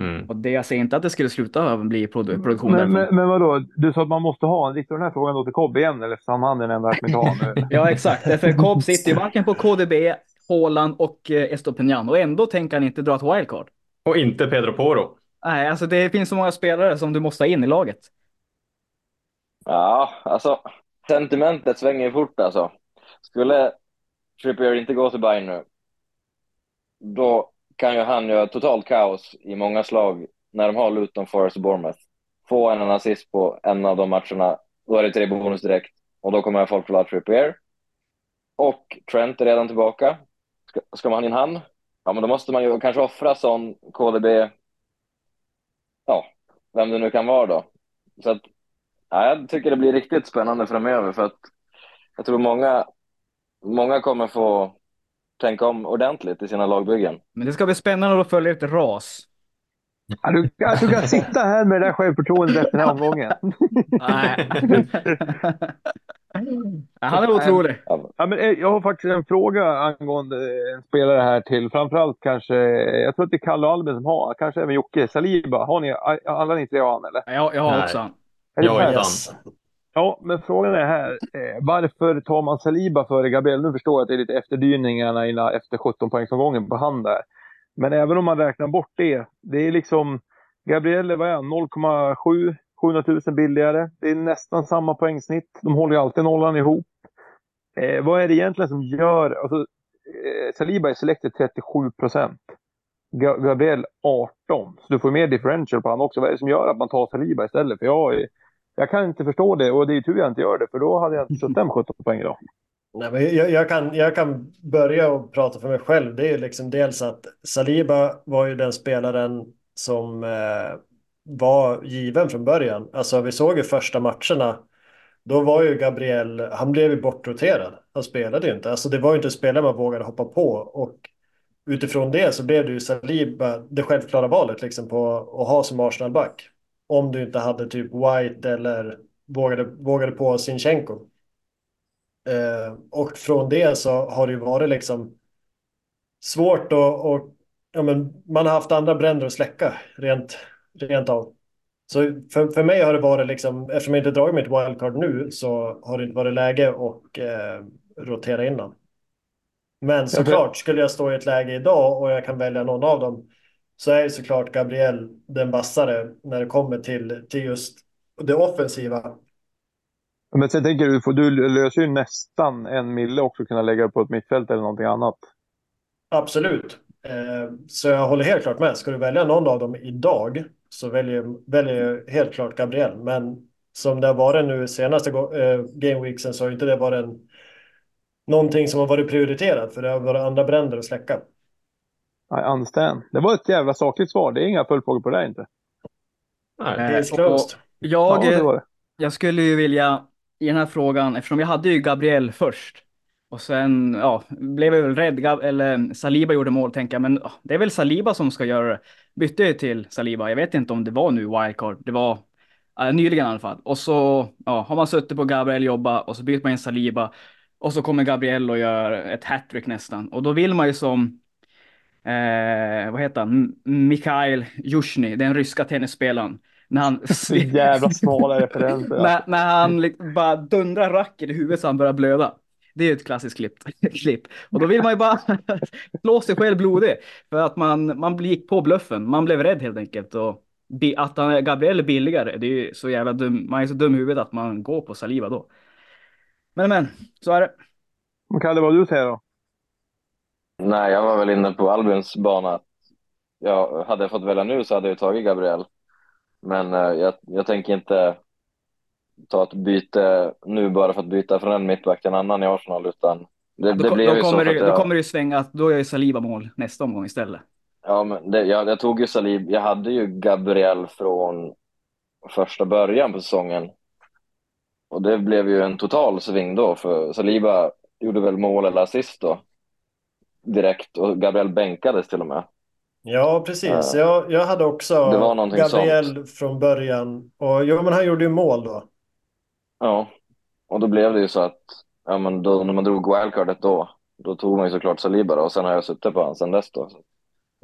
Mm. Och det jag säger inte att det skulle sluta bli produ- produktion Men, därifrån. men, men vadå, du sa att man måste ha en. Riktar den här frågan då till Kobbe igen eller? Eftersom han är den enda nu. Ja, exakt. Därför Cobb sitter ju varken på KDB, Haaland och eh, Estopinian. Och ändå tänker han inte dra ett wildcard. Och inte Pedro Poro. Nej, alltså det finns så många spelare som du måste ha in i laget. Ja, alltså sentimentet svänger ju fort alltså. Skulle Trippier inte gå till Bayern nu, då kan ju han göra totalt kaos i många slag när de har Luton, Forest och Bournemouth. Få en assist på en av de matcherna, då är det tre bonus direkt och då kommer folk vilja ha Trippier. Och Trent är redan tillbaka. Ska, ska man ha in han? Ja, men då måste man ju kanske offra sån KDB. Ja, vem det nu kan vara då. Så att Ja, jag tycker det blir riktigt spännande framöver för att jag tror många, många kommer få tänka om ordentligt i sina lagbyggen. Men det ska bli spännande att följa ett ras. Ja, du, du kan sitta här med det där självförtroendet efter den här omgången. Nej. Ja, Han är otrolig. Ja, men eh, jag har faktiskt en fråga angående en spelare här till framförallt kanske, jag tror att det är Kalle och Albin som har, kanske även Jocke, Saliba. Har ni, alla ni tre har han eller? Jag, jag har Nej. också han. Jag är sant? fan. Ja, men frågan är här. Eh, varför tar man Saliba före Gabriel? Nu förstår jag att det är lite efterdyningarna innan, efter 17 poängsomgången på hand där. Men även om man räknar bort det. Det är liksom, Gabriel är vad är 0,7 700 000 billigare. Det är nästan samma poängsnitt. De håller ju alltid nollan ihop. Eh, vad är det egentligen som gör, alltså eh, Saliba är selected 37 procent. Gabriel 18. Så du får mer differential på honom också. Vad är det som gör att man tar Saliba istället? För jag, är- jag kan inte förstå det och det är tur jag inte gör det för då hade jag inte suttit med 17 poäng idag. Nej, men jag, jag, kan, jag kan börja och prata för mig själv. Det är ju liksom dels att Saliba var ju den spelaren som eh, var given från början. Alltså vi såg ju första matcherna. Då var ju Gabriel, han blev ju bortroterad. Han spelade ju inte. Alltså det var ju inte en spelare man vågade hoppa på. Och utifrån det så blev det ju Saliba det självklara valet liksom på att ha som Arsenal-back. Om du inte hade typ White eller vågade, vågade på Sinchenko. Eh, och från det så har det ju varit liksom svårt att, och, ja, men man har haft andra bränder att släcka rent, rent av. Så för, för mig har det varit liksom, eftersom jag inte dragit mitt wildcard nu så har det inte varit läge att eh, rotera innan. Men såklart, skulle jag stå i ett läge idag och jag kan välja någon av dem så är såklart Gabriel den vassare när det kommer till, till just det offensiva. Men sen tänker du, får du löser ju nästan en mille också kunna lägga på ett mittfält eller någonting annat. Absolut. Eh, Så jag håller helt klart med. Ska du välja någon av dem idag så väljer, väljer jag helt klart Gabriel. Men som det har varit nu senaste eh, gameweeksen så har inte det varit en, någonting som har varit prioriterat för det har varit andra bränder att släcka. I understand. Det var ett jävla sakligt svar. Det är inga följdfrågor på det inte. Eh, Case closed. och Jag, Ja, det det. jag skulle ju vilja i den här frågan, eftersom jag hade ju Gabriel först och sen ja, blev jag väl rädd, Gab- eller Saliba gjorde mål, tänker jag, men det är väl Saliba som ska göra det. Bytte ju till Saliba, jag vet inte om det var nu wildcard, det var eh, nyligen i alla fall. Och så ja, har man suttit på Gabriel jobba och så byter man in Saliba och så kommer Gabriel och gör ett hattrick nästan. Och då vill man ju som eh, vad heter han, Mikhail Jushny, den ryska tennisspelaren. När han, Så jävla smala referenser. ja. när, när han liksom bara dundrar racket i huvudet så han börjar blöda. Det är ju ett klassiskt klipp. klipp. Och då vill man ju bara slå sig själv blodig. För att man, man gick på bluffen. Man blev rädd helt enkelt. Och att han, är- Gabriel är billigare, det är ju så jävla dum. Man är så dum i huvudet att man går på Saliva då. Men men, så är det. Kalle, vad du säger då? Nej, jag var väl inne på Albins bana. Jag hade jag fått välja nu så hade jag tagit Gabriel. Men eh, jag, jag tänker inte ta ett byte nu bara för att byta från en mittback till en annan i Arsenal, utan det, Då, det blev då, ju så kommer det, att då jag, kommer det svänga att då ju Saliba mål nästa omgång istället. ja, men det, jag, jag tog ju Salib, jag hade ju Gabriel från första början på säsongen. Och det blev ju en total sving då, för Saliba gjorde väl mål eller assist då direkt och Gabriel bänkades till och med. Ja, precis. Ja. Jag, jag hade också Gabriel från början. Och jo, men han gjorde ju mål då. Ja, och då blev det ju så att ja, men då, när man drog wildcardet då, då tog man ju såklart Saliba då, och sen har jag suttit på honom sen dess då.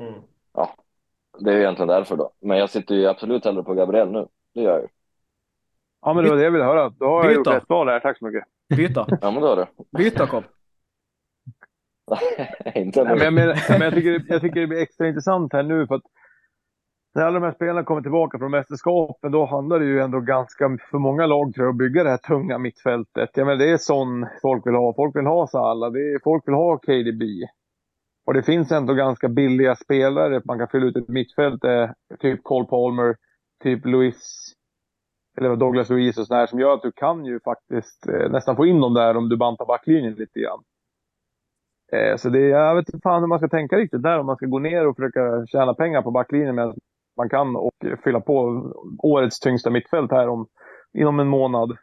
Mm. ja, det är ju egentligen därför då. Men jag sitter ju absolut hellre på Gabriel nu. Det gör jag ju. Ja, men det var det jag ville höra. Då har jag Byt gjort rätt val här. Tack så mycket. Byt då. Ja, men då är det. Byt då Kopp. Inte Nej, men jag, menar, men jag, tycker, jag tycker det blir extra intressant här nu för att när alla de här spelarna kommer tillbaka från mästerskapen då handlar det ju ändå ganska, för många lag tror jag, att bygga det här tunga mittfältet. Jag menar, det är sån folk vill ha. Folk vill ha Salah, det är, folk vill ha KDB. Och det finns ändå ganska billiga spelare. Man kan fylla ut ett mittfält, eh, typ Cole Palmer, typ Luis, eller Douglas Luiz och sådär som gör att du kan ju faktiskt eh, nästan få in dem där om du bantar backlinjen lite grann. Eh, så det, jag vet inte fan hur man ska tänka riktigt där. Om man ska gå ner och försöka tjäna pengar på backlinjen medan man kan och fylla på årets tyngsta mittfält här om, inom en månad.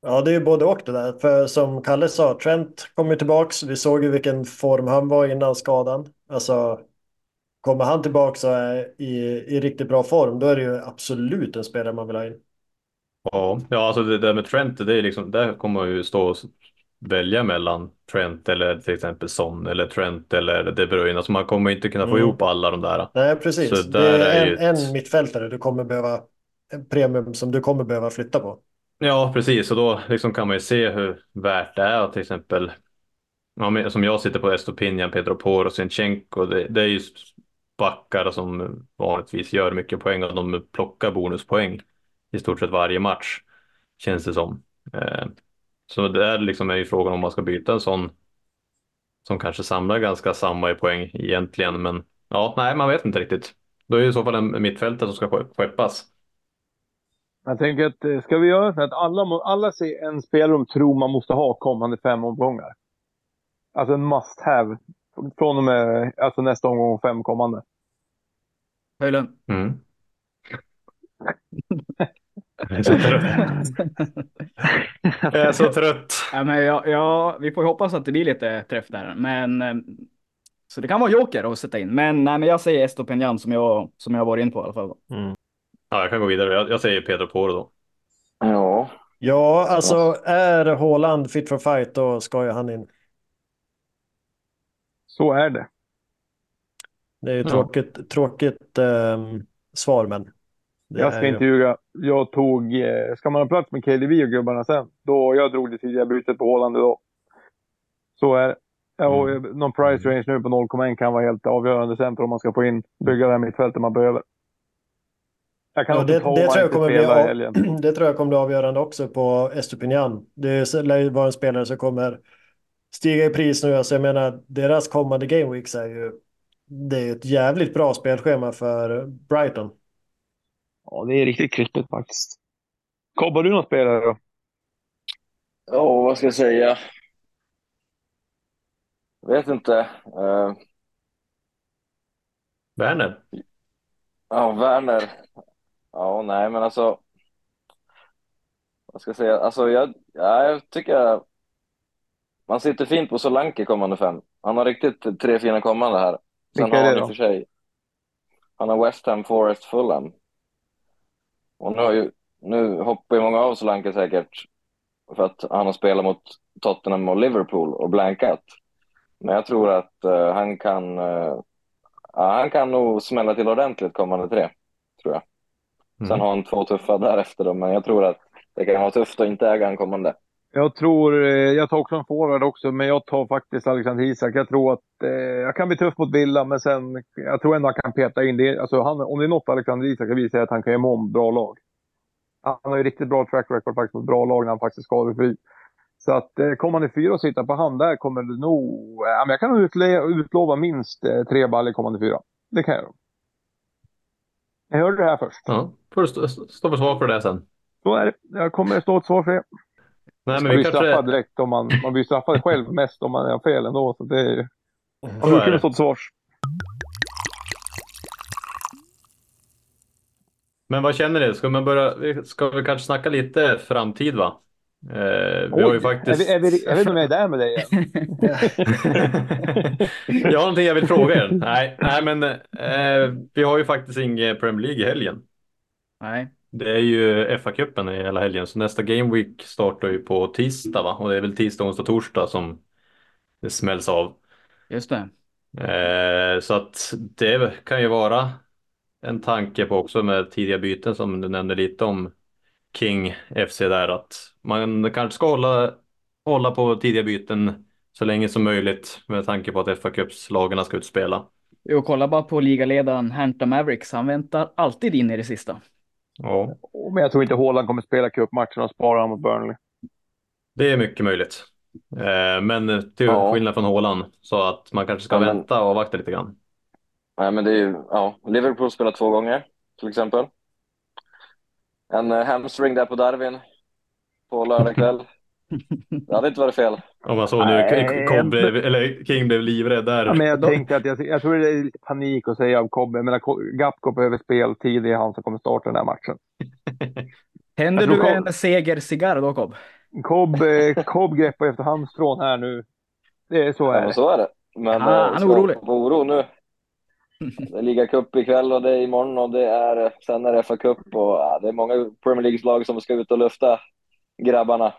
Ja, det är ju både och det där. För som Kalle sa, Trent kommer tillbaks. Vi såg ju vilken form han var innan skadan. Alltså, kommer han tillbaks och är i, i riktigt bra form, då är det ju absolut en spelare man vill ha in. Ja, ja alltså det där med Trent, det är liksom, där kommer man ju stå och välja mellan Trent eller till exempel Son eller Trent eller De Bruyne. Alltså man kommer inte kunna få Mm. ihop alla de där. Nej, precis. Så det är är en, ett- en mittfältare du kommer behöva, en premium som du kommer behöva flytta på. Ja, precis. Och då liksom kan man ju se hur värt det är att till exempel, ja, som jag sitter på Estopinian, Pedro Porro och Sinchenko, det, det är ju backar som vanligtvis gör mycket poäng och de plockar bonuspoäng i stort sett varje match, känns det som. Så det är liksom är ju frågan om man ska byta en sån som kanske samlar ganska samma i poäng egentligen, men ja, nej, man vet inte riktigt. Då är det i så fall en mittfältare som ska ske- skeppas. Jag tänker att eh, ska vi göra så att alla, alla ser en spelare de tror man måste ha kommande fem omgångar. Alltså en must have. Från och med alltså nästa omgång och fem kommande. Höjlund. Mm. Jag är så trött. Jag är så trött. Ja, men ja, ja, vi får hoppas att det blir lite träff där. Men, eh, så det kan vara joker att sätta in. Men, nej, men jag säger Estopinian som jag, som jag varit in på i alla fall. Ja, jag kan gå vidare. Jag, jag säger Pedro Porro då. Ja, Ja, alltså är Haaland fit for fight då ska ju han in. Så är det. Det är ju Ja. tråkigt, tråkigt ehm, svar, men det Jag ska är ju- inte ljuga. Jag tog, eh, ska man ha plats med KDB och gubbarna sen, då jag drog det tidigare bytet på Håland idag. Så är det. Ja, Mm. eh, någon price range nu på 0,1 kan vara helt avgörande sen för om man ska få in, bygga det här mittfältet man behöver. Jag kan Ja, inte det, ta det, tror jag inte kommer bli, av- det tror jag kommer bli avgörande också på Estupinian. Det lär ju vara en spelare som kommer stiga i pris nu. Alltså jag menar, deras kommande Game Weeks är ju... Det är ett jävligt bra spelschema för Brighton. Ja, det är riktigt krispigt faktiskt. Kobbar du någon spelare då? Ja, vad ska jag säga? Vet inte. Eh, Werner? ja, Werner. Ja, nej, men alltså. Vad ska jag säga? Alltså, jag, ja, jag tycker man sitter fint på Solanke kommande fem. Han har riktigt tre fina kommande här. Sen Vilka har är han det i då? och för sig. Han har West Ham, Forest, Fulham. Och nu, nu hoppar ju många av Solanke säkert för att han har spelat mot Tottenham och Liverpool och blankat. Men jag tror att eh, han kan eh, ja, han kan nog smälla till ordentligt kommande tre, tror jag. Sen Mm. har han två tuffa därefter då, men jag tror att det kan vara tufft att inte äga en kommande. Jag tror, eh, jag tar också en forward också, men jag tar faktiskt Alexander Isak. Jag tror att eh, jag kan bli tuff mot Villa, men sen, jag tror ändå han kan peta in det. Alltså han, om det är något Alexander Isak kan visa är att han kan göra om bra lag. Han har ju riktigt bra track record faktiskt mot bra lag när han faktiskt är skadefri. Så att eh, kommer han i fyra och sitta på hand där kommer det nog, men jag kan utle, utlova minst eh, tre baller kommande fyra. Det kan jag. nog. Jag hörde det här först. Ja, får du stå, stå för svar för det sen. Så är det. Jag kommer stå ett svar för det. Nej, man men vi blir straffad kanske... direkt om man, man blir straffad själv mest om man har fel ändå. Så det är ju... Man Så är brukar väl stå till svars. Men vad känner du? Ska, man börja, vi- ska vi kanske snacka lite framtid va? Eh, vi Oj, har ju faktiskt... Är vi, är vi, är vi med där med dig igen? jag har någonting jag vill fråga er. Nej, nej men eh, vi har ju faktiskt ingen Premier League i helgen. Nej. Det är ju FA-cupen i hela helgen, så nästa Game Week startar ju på tisdag va? Och det är väl tisdag, onsdag, torsdag som det smälls av. Just det. Eh, så att det kan ju vara en tanke på också med tidiga byten som du nämnde lite om King FC där att man kanske ska hålla, hålla på tidiga byten så länge som möjligt med tanke på att fa Cups-lagarna ska utspela. Jo, kolla bara på ligaledaren Hampton Mavericks. Han väntar alltid in i det sista. Ja, Men jag tror inte Haaland kommer spela cupmatchen och spara han mot Burnley. det är mycket möjligt. Eh, men till Ja. skillnad från Haaland så att man kanske ska Ja, men- vänta och avvakta lite grann. Nej, men det är ju, ja, Liverpool spelar två gånger, till exempel. En eh, hamstring där på Darwin på lördag kväll. Det hade inte varit fel. Om man såg nu Nej, Cobb eller King blev livrädd där. Ja, men jag tänkte att jag, jag tror det är lite panik att säga av Kobbe. Men Gapko behöver speltid. Det är han som kommer starta den här matchen. Händer Jag tror du Cobb- en segercigarr då, Cobb? Kobb, eh, Kobb greppar efter halmstrån här nu. Det är så Ja, är men det. så är det. Men Ah, eh, han är orolig. på oro nu. Det är ligacup ikväll och det är imorgon och det är sen är det FA Cup och ja, det är många Premier League-lag som ska ut och lufta grabbarna.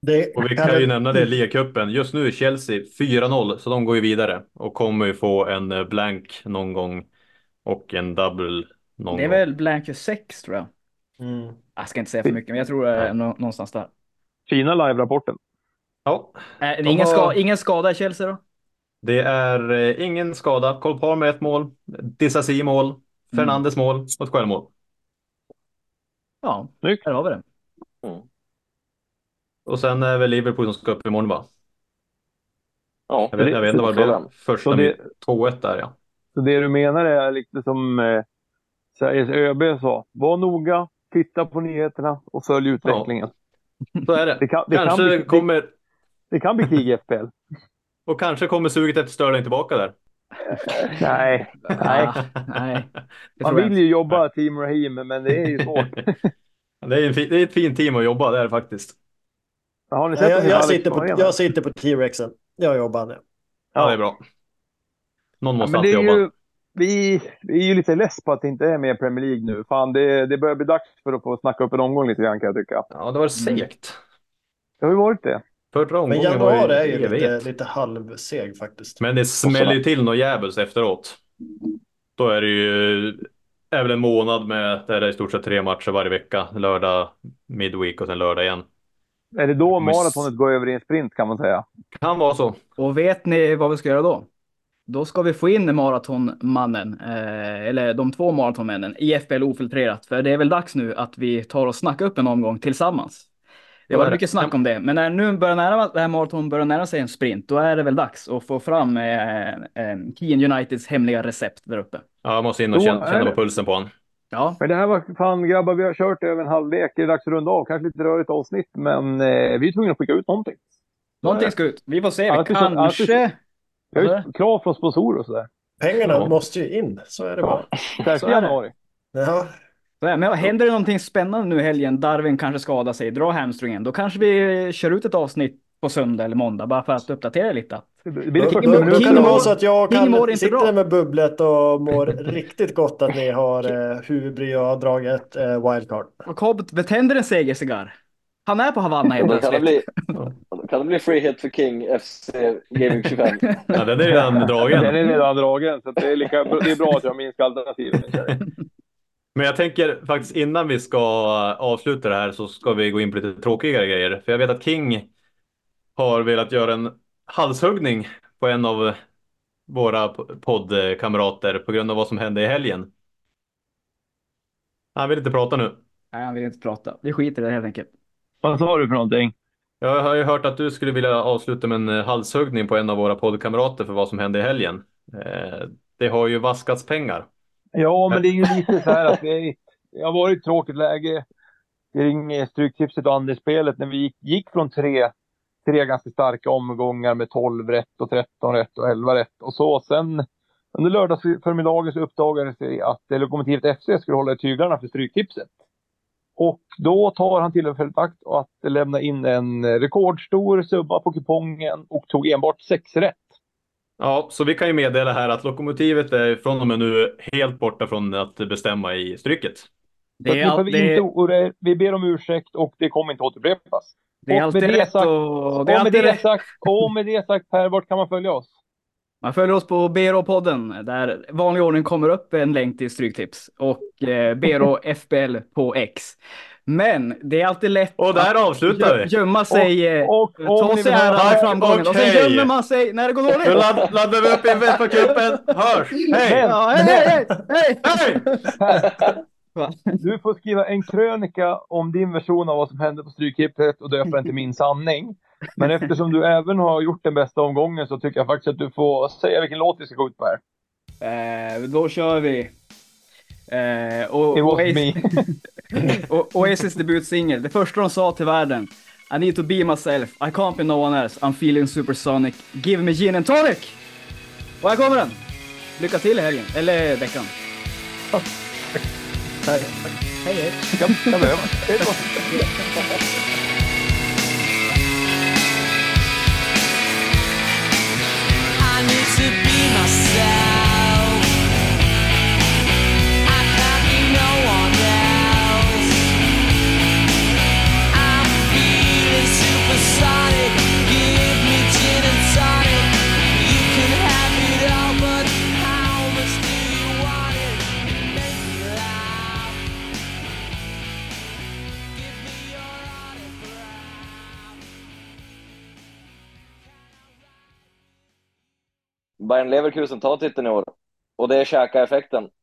Det Och vi kan ju nämna det, ligacupen. Just nu är Chelsea 4-0, så de går ju vidare och kommer ju få en eh, blank någon gång och en double någon Det är gång. väl blank 26 tror jag. Mm. Jag ska inte säga för mycket, men jag tror det är nå- någonstans där. Fina live-rapporten. Ja, Äh, är ingen, har- ska, ingen skada i Chelsea då? det är eh, ingen skada. Cole Palmer ett mål, Disasi mål, Fernandes mål och ett självmål. Ja, Snyggt. där har vi det. Och sen är väl Liverpool som ska upp imorgon va? Ja, Jag vet, jag vet inte vad det blev. Första Så det- med 2-1 där ja. Så det du menar är lite som eh, Sveriges ÖB sa. Var noga, titta på nyheterna och följ utvecklingen. Så är det. Det kan, det kan kanske bli, kommer, det, det kan bli krig i FPL. och kanske kommer suget efter Sterling tillbaka där. Nej, nej. Ah, nej. Man vill ju jobba Team Raheem, men det är ju svårt. Det är, en fin, det är ett fint team att jobba där faktiskt. Har ni Ja, sett jag, jag, sitter på, jag sitter på T-Rexen. Jag jobbar nu. Ja, det är bra. Någon Ja, måste det alltid är jobba. ju, vi, vi är ju lite less på att det inte är med Premier League nu. Fan, det, det börjar bli dags för att få snacka upp en omgång lite grann kan jag tycka. Ja, det var segt. Det har ju varit det. Förra Men omgången var januari är ju evigt. lite, lite halvseg faktiskt. Men det smäller ju till något djävulskt efteråt. Då är det ju är väl en månad med där det är i stort sett tre matcher varje vecka. Lördag, midweek och sen lördag igen. Är det då maratonet går över i en sprint kan man säga? Kan vara så. Och vet ni vad vi ska göra då? Då ska vi få in maratonmannen, eh, eller de två maratonmännen, i FBL ofiltrerat. För det är väl dags nu att vi tar och snackar upp en omgång tillsammans. Det var mycket snack om det, men när nu börjar nära, det här maraton börjar nära sig en sprint, då är det väl dags att få fram eh, eh, Keen Uniteds hemliga recept där uppe. Ja, jag måste in och känna, känna på pulsen på honom. Ja, Men det här var fan grabbar, vi har kört över en halvlek. Det är dags att runda av. Kanske lite rörigt avsnitt, men eh, vi är tvungna att skicka ut någonting. någonting ska ut. Vi får se, Alltid kanske... Vi har ju krav från sponsorer och sådär. Pengarna Ja. måste ju in, så är det bara. Är det. januari. Ja. Så. Men händer det någonting spännande nu i helgen, Darwin kanske skadar sig, drar hamstringen, då kanske vi kör ut ett avsnitt på söndag eller måndag, bara för att uppdatera lite. Det blir Då, det då, då kan det vara så att jag och Kalle inte sitter bra. med bubblet och mår riktigt gott att ni har eh, huvudbry och har dragit eh, wildcard. Och Cobb tänder en segercigarr. Han är på Havanna helt då kan det plötsligt. bli, kan det bli free hit för King FC Gaming 25. Ja, den är redan dragen. Den är redan dragen, så att det, är lika, det är bra att jag har minst alternativ. Men jag tänker faktiskt innan vi ska avsluta det här så ska vi gå in på lite tråkigare grejer. För jag vet att King har velat göra en halshuggning på en av våra poddkamrater på grund av vad som hände i helgen. Han vill inte prata nu. Nej, han vill inte prata. Vi skiter i det helt enkelt. Vad sa du för någonting? Jag har ju hört att du skulle vilja avsluta med en halshuggning på en av våra poddkamrater för vad som hände i helgen. Eh, Det har ju vaskats pengar. Ja, men det är ju lite så här att det, har varit ett tråkigt läge kring Stryktipset och andelsspelet när vi gick, gick från tre, tre ganska starka omgångar med 12 rätt och 13 rätt och 11 rätt och så. Sen under lördagsförmiddagen så uppdagades det att Lokomotivet FC skulle hålla i tyglarna för Stryktipset. Och då tar han tillfället i akt att lämna in en rekordstor summa på kupongen och tog enbart sex rätt. Ja, så vi kan ju meddela här att Lokomotivet är från och med nu helt borta från att bestämma i stryket. Får vi, inte, ore- vi ber om ursäkt och det kommer inte återupprepas. Det är Och med alltid rätt sagt- och... Och Det är med alltid det rätt. sagt, och med det sagt Per, vart kan man följa oss? Man följer oss på BRO-podden där vanlig ordning kommer upp en länk till Stryktips och eh, BRO FBL på X. Men det är alltid lätt Och där att avslutar vi. gö- gömma sig, eh, Och, och, om ta ni sig äran av framgången och sen okej. gömmer man sig när det går Nu dåligt. ladd, laddar vi upp inför cupen. Hörs! Hej! Ja, hej, hej, hej, hej! Hej! Du får skriva en krönika om din version av vad som hände på Stryktipset och döpa den till Min sanning. Men eftersom du även har gjort den bästa omgången så tycker jag faktiskt att du får säga vilken låt vi ska gå ut på här. Eh, då kör vi. Eh, och, It was Oasis, me. och, Oasis debutsingel. Det första de sa till världen. I need to be myself. I can't be no one else. I'm feeling supersonic. Give me gin and tonic! Och här kommer den! Lycka till i helgen, eller veckan. Hej. Hej, hej. Kan, kan Bayern Leverkusen tar titeln i år. Och det är käka-effekten.